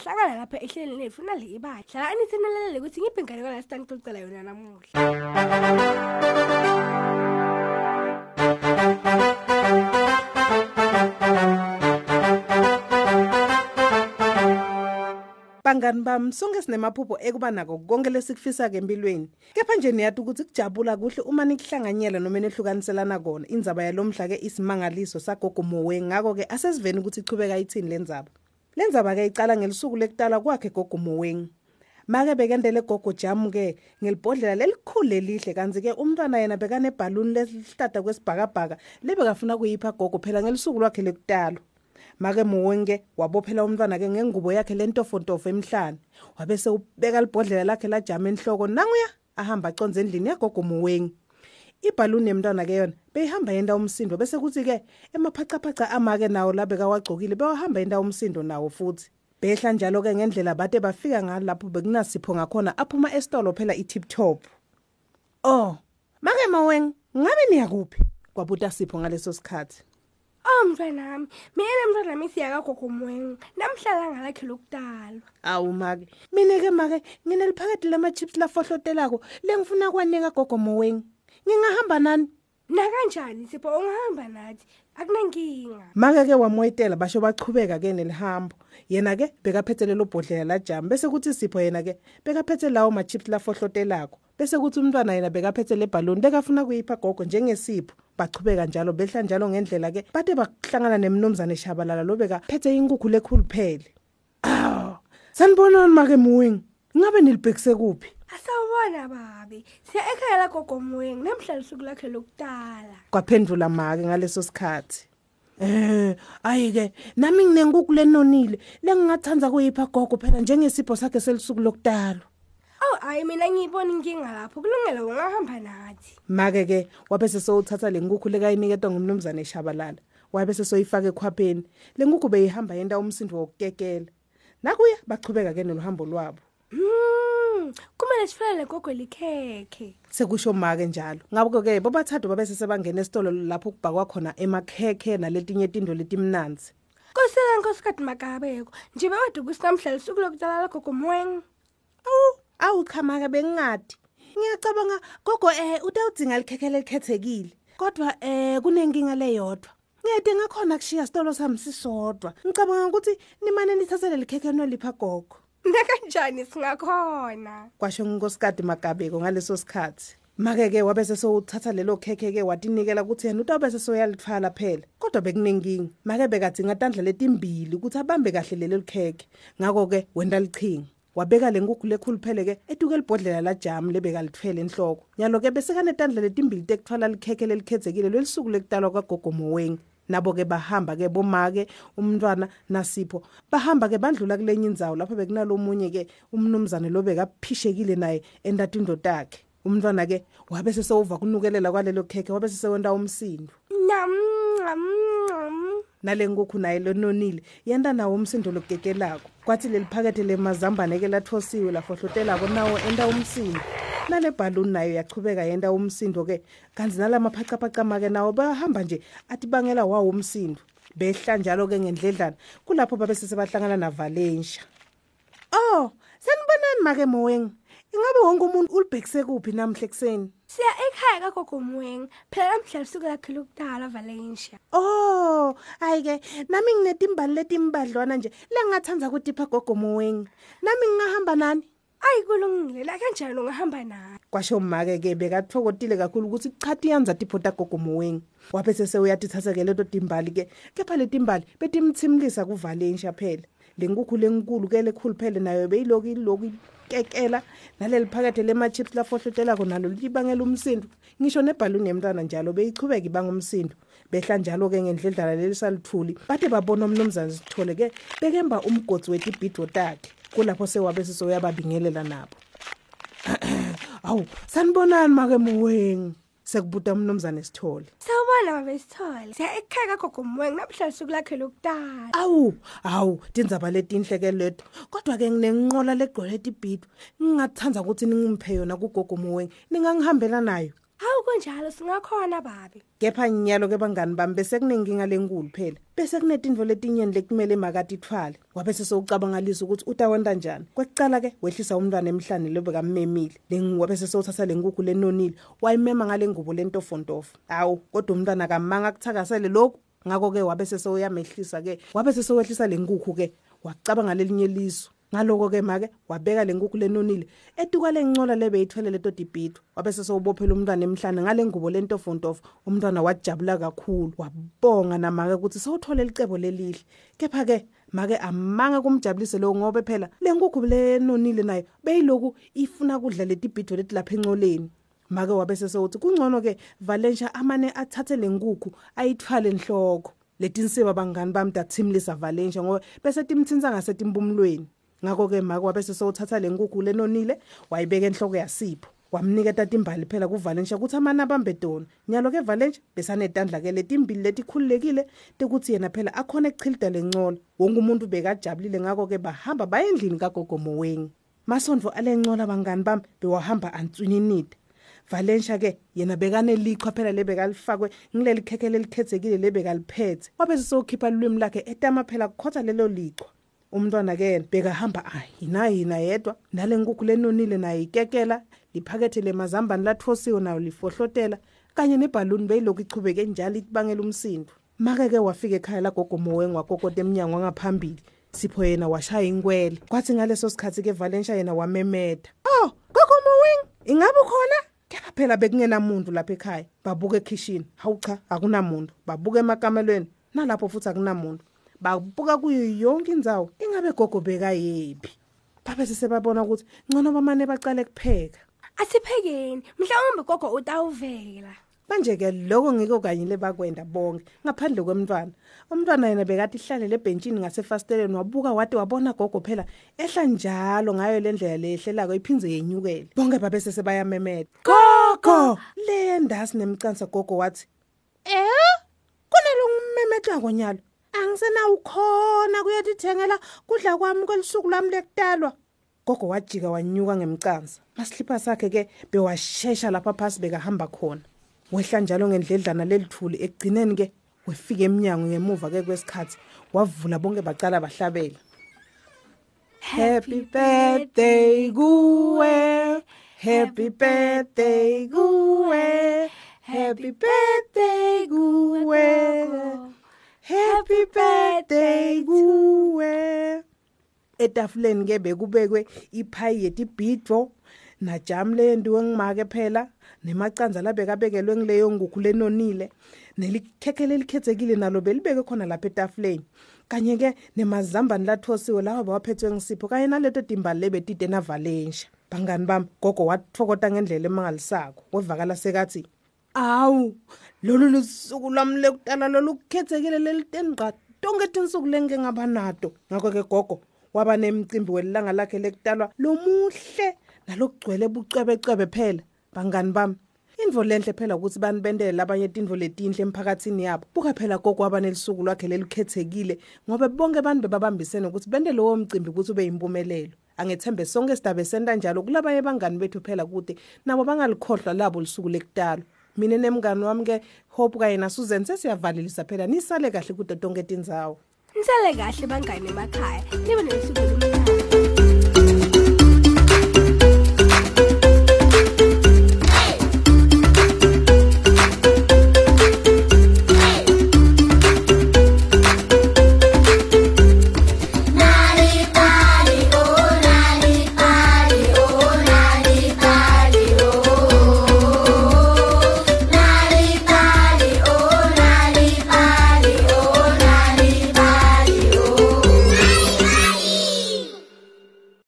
sahlangana lapha ehleleni lethu nale ibali hlala anithenelele ukuthi ngiphi ingane kwala sitanixoxela yona namuhla Bangani bami sonke sinemaphupho ekuba nako konke lesikufisa ke empilweni. Kepha nje niyathi ukuthi kujabula kuhle uma nikuhlanganyela noma nehlukaniselana kona. Indzaba yalomhla ke isimangaliso sagogo Mowe ngako ke asesiveni ukuthi ichubeka ithini lenzaba. Lenzaba ke icala ngelisuku lekutala kwakhe gogo Mowe. Make bekendele gogo Jamu ke ngelibhodlela lelikhulu elihle kanzi ke umntwana yena bekane balloon lesihlada kwesibhakabhaka lebekafuna kuyipha gogo phela ngelisuku lwakhe lekutala. make muwenke wabophela umntwana ke ngengubo yakhe lentofontofo emhlane wabe sewubeka libhodlela lakhe lajama enhloko nanguya ahamba aconze endlini yagogo muwengi ibhaluni yemntwana ke yona beyihamba yenda umsindo. Bese kuthi ke emaphacaphaca amake nawo la bekawagcokile bewahamba yenda umsindo nawo futhi. Behla njalo ke ngendlela bade bafika ngalapho bekunasipho ngakhona aphuma esitolo phela i-tip top oh make maweng ngabe niyakuphi? Kwabuta sipho ngaleso sikhathi. Oh mntwanami, mina mntwanami siyakagogo mwengu. Namhlala ngalakhe lokudalwa. awu make. Mina ke make ngineliphakade lama-chips lafohlotelako lengifuna kwanika gogo moweni ngingahamba nani? Nakanjani sipho? Ungahamba nathi? Akunankinga. make ke wamoyitela basho bachubeka ke nelihambo yena ke bekaphethe lelo bhodlela lajama bese kuthi sipho yena ke bekaphethe lawo ma-chips lafohlotelako bese kuthi umntwana yena bekaphethe le bhaloni bekafuna kuyipha gogo njengesipho bachubeka njalo behla njalo ngendlela ke bade bahlangana nemnumzane shabalala lo bekaphethe inkukhu lekhulu phele. Aw sanibonani make muwing ngabe nilibhekise kuphi? Asawubona babi. Siya ekhaya la gogo mwengu namhlanje usuku lakhe lokudala. kwaphendula make ngaleso sikhathi. Eh ayike nami nginenkukhu lenonile lengingathanda kuyipha gogo phela njengesipho sakhe selisuku lokudala Oh ayi mina ngiyibona inkinga lapho. Kulungile ungahamba nathi. make ke wabese sowuthatha lenkukhu lekayiniketwa ngumnumzane eshabalala wabese soyifaka ekhwapheni. Lenkukhu beyihamba yenda umsindo wokukekela nakuya bachubeka ke nohambo lwabo. Hmm, kumele sifele gogo likhekhe. sekusho make njalo. Ngabo ke bobathathu babese sebangena esitolo lapho kubhakwa khona emakhekhe naletinye tindo letimnanzi. Kosela nkosikazi Makabeko. Nje bewade kusinamhlanje usuku lokudala la gogo mwengu. awu awu cha make bengingadi. Ngiyacabanga gogo eh utawudzinga likhekhele likhethekile kodwa eh kunenkinga leyodwa ngiyade ngakhona kushiya sitolo sami sisodwa. Ngicabanga ukuthi nimane nithathele likhekhe nolipha gogo. Nakanjani singakhona? kwasho ngikosikade magabeko ngaleso sikhathi. Make ke wabese sowuthatha lelo khekhe ke watinikela ukuthi yena utawube sesoyalithwala phela. Kodwa bekunenkinga make bekadzinga tandla letimbili ukuthi abambe kahle lelo likhekhe. Ngako ke wenda lichinga wabeka lenkukhu lekhulu phele ke eduke libhodlela lajamu lebekalithwele enhloko. Nyalo ke besekanetandla letimbili tekuthwala likhekhe lelikhethekile lwelisuku lekutalwa kwagogo mowengi nabo ke bahamba ke bomake umntwana nasipho. Bahamba ke bandlula kulenye indzawo lapho bekunalomunye ke umnumzane lo bekaphishekile naye entatha indoda yakhe umntwana ke wabe sesewuva kunukelela kwalelo khekhe wabe sesewenta umsindo. Nyam nyam nyam. nalenkukhu naye lononile yenta nawo umsindo logegelako kwathi leliphakethe lemazambane ke lathosiwe lafohlotelako nawo enta umsindo. Nale balloon nayo yachubeka yenta umsindo ke kanzi nalamaphacapacama ke nawo bahamba nje athi bangela wawo umsindo behla njalo ke ngendledlana kulapho babe sesebahlangana navalensha oh sanibonani make mowengi ingabe wonke umuntu ulibhekise kuphi namhle kuseni Siya ekhaya kagogo mwengu. Phela namhlanje usuku lakhe lokudala Valencia. Oh, ayike nami nginetimbali letimbadlwana nje lengathanda ukutipha gogo mowengi. Nami ngingahamba nani? Ayi kulungile la kanjani ungahamba naye. Kwasho make ke bekathokotile kakhulu ukuthi chathi yanza tiphota gogo mowengi. Waphese sewuyatithatha ke leto timbali ke. Kepha letimbali betimthimlisa kuValencia phela. Lenkukhu lenkulu ke lekhulu phela nayo beyiloku iloku kekela naleli phakethe lema-chips lafohlotelako nalo libangela umsindo ngisho nebhaluni yemntwana njalo beyichubeka ibanga umsindo behla njalo-ke ngendledlana lelisalithuli bade babona umnumzane sithole ke bekemba umgodzi wetibhido takhe kulapho sewabe sisoyababingelela nabo. Awu sanibonani make muwengi sekubuta umnumzane sithole. Sawubona babe sithole. Siya ekhaya kagogo mwengu namhlanje usuku lakhe lokudala. awu awu tindzaba letinhle ke leto kodwa ke nginenqola legcwele tibhido ngingathanda ukuthi ningiphe yona kugogo mowengi ningangihambela nayo. Hawu kunjalo singakhona babi. Kepha nyalo ke bangani bami bese kunenkinga lenkulu phela. Bese kunetinto letinyeni lekumele makati ithwale. Wabe sesowucabangalisa ukuthi utawenta njani. Kwekucala ke wehlisa umntwana emhlane lobe kammemile lenguwabe sesewuthatha lenkukhu lenonile wayimema ngale ngubo lentofontofo awu kodwa umntwana kamanga kuthakasele lokhu. Ngako-ke wabe sesoyamehlisa ke. Wabe sesowehlisa lenkukhu ke. Wacabanga lelinye liso ngaloko-ke make wabeka le nkukhu lenonile etuka lencola lebeyithwele leto dibhidwa wabe sesewubophela umntwana emhlane. Ngale ngubo lentofontofo umntwana wajabula kakhulu. Wabonga namake ukuthi sewuthole licebo lelihle. Kepha-ke make amange kumjabulise lowo ngobe phela le nkukhu lenonile nayo beyiloku ifuna kudla letibhidwo leti lapha encoleni make wabe sesewuthi kungcono-ke valencia amane athathe le nkukhu ayithwale enhloko letinsiba bangani bami dathimlisa valencia ngoba bese timthinsa ngasetimpumulweni ngako-ke make wabe sesewuthatha le nkukhu lenonile wayibeka enhloko yasipho. Wamniketa timbali phela kuvalencia ukuthi amane abambe dona nyalo-ke valencia besanetandla-ke letimbili letikhululekile tekuthi yena phela akhona ekuchilida lencola wonke umuntu bekajabulile ngako-ke bahamba baye endlini kagogomoweni masondvo alencola bangani bami bewahamba answininida Valencia ke yena bekanelichwa phela lebekalifakwe ngileli khekhe lelikhethekile lebekaliphethe wabe sesokhipha ulwimi lakhe etama phela kukhotha lelo lichwa. Umntwana ke bekahamba ayina yina yedwa. Nale nkukhu lenonile naye ikekela liphakethe lemazambane lathosiwe nayo lifohlotela kanye nebhaluni beyilokhu ichubeke njalo ibangela umsindo. Make ke wafika ekhaya lagogo moweni wakokota eminyango wangaphambili. Sipho yena washaya inkwele kwathi ngaleso sikhathi ke Valencia yena wamemeda oh gogo moweni ingabe khona kepha phela bekungenamuntu lapha ekhaya. Babuka ekitchen hawu cha akunamuntu. Babuka emakamelweni. Nalapho futhi akunamuntu. Babuka kuyo yonke indzawo ingabe gogo bekayephi babe sesebabona ukuthi ngcono bamane baqale kupheka. Asiphekeni mhlawumbe gogo utawuvela. Manje-ke lokho ngiko kanye lebakwenda bonke ngaphandle kwemntwana umntwana yena bekade ihlale lebhentshini ngasefasteleni wabuka wade wabona gogo phela ehla njalo ngayo le ndlela lehlelako iphindze yenyukele bonke babe sesebayamemeda gogo! Le ndasi nemcansa gogo wathi eh? Kunalo ngimemethako nyalo angisenawukhona kuyatithengela kudla kwami kwelisuku lami lekutalwa. Gogo wajika wanyuka ngemcansa masilipha sakhe ke bewashesha lapha phasi bekahamba khona. Wehla njalo ngendledlana lelithuli ekugcineni ke wefika eminyango ngemuva ke kwesikhathi wavula bonke bacala bahlabela. Happy birthday kuwe Happy birthday kuwe Happy birthday kuwe. Happy birthday kuwe Etafuleni ke bekubekwe iphayi yetibhidvo najam lendiwe ngimake phela nemacanza labekabekelwe ngileyo ngukhu lenonile nelikhekhe lelikhethekile nalo belibeke khona lapha etafuleni. Kanye ke nemazambane lathosiwe lawa bawaphethwe ngisipho kanye naleto timbali lebetide navalensha bangani bami gogo wathokota ngendlela emangalisako wevakala sekathi awu lolu lusuku lami lekutala lolu kukhethekile lelitenqa tonke tinsuku lengike ngaba nato. Ngakho ke gogo waba nemcimbi welilanga lakhe lekutalwa lomuhle nalokugcwele bucwebecwebe phela bangani bami. Indvo lenhle phela ukuthi banibendele labanye tindvo letinhle emphakatsini yabo. Buka phela gogo abanelisuku lwakhe lelikhethekile ngoba bonke abantu bebabambisene ukuthi bende lowo mcimbi ukuthi ube yimpumelelo angethembe sonke sidabe senta njalo kulabanye bangani bethu phela kude nabo bangalikhohlwa labo lisuku lekutalwa. Mina nemngani wami ke hope kanye nasuzen sesiyavalelisa phela. Nisale kahle kude tonke tindzawo nisale kahle bangane emakhaya. Nibe nesuku lomkhaya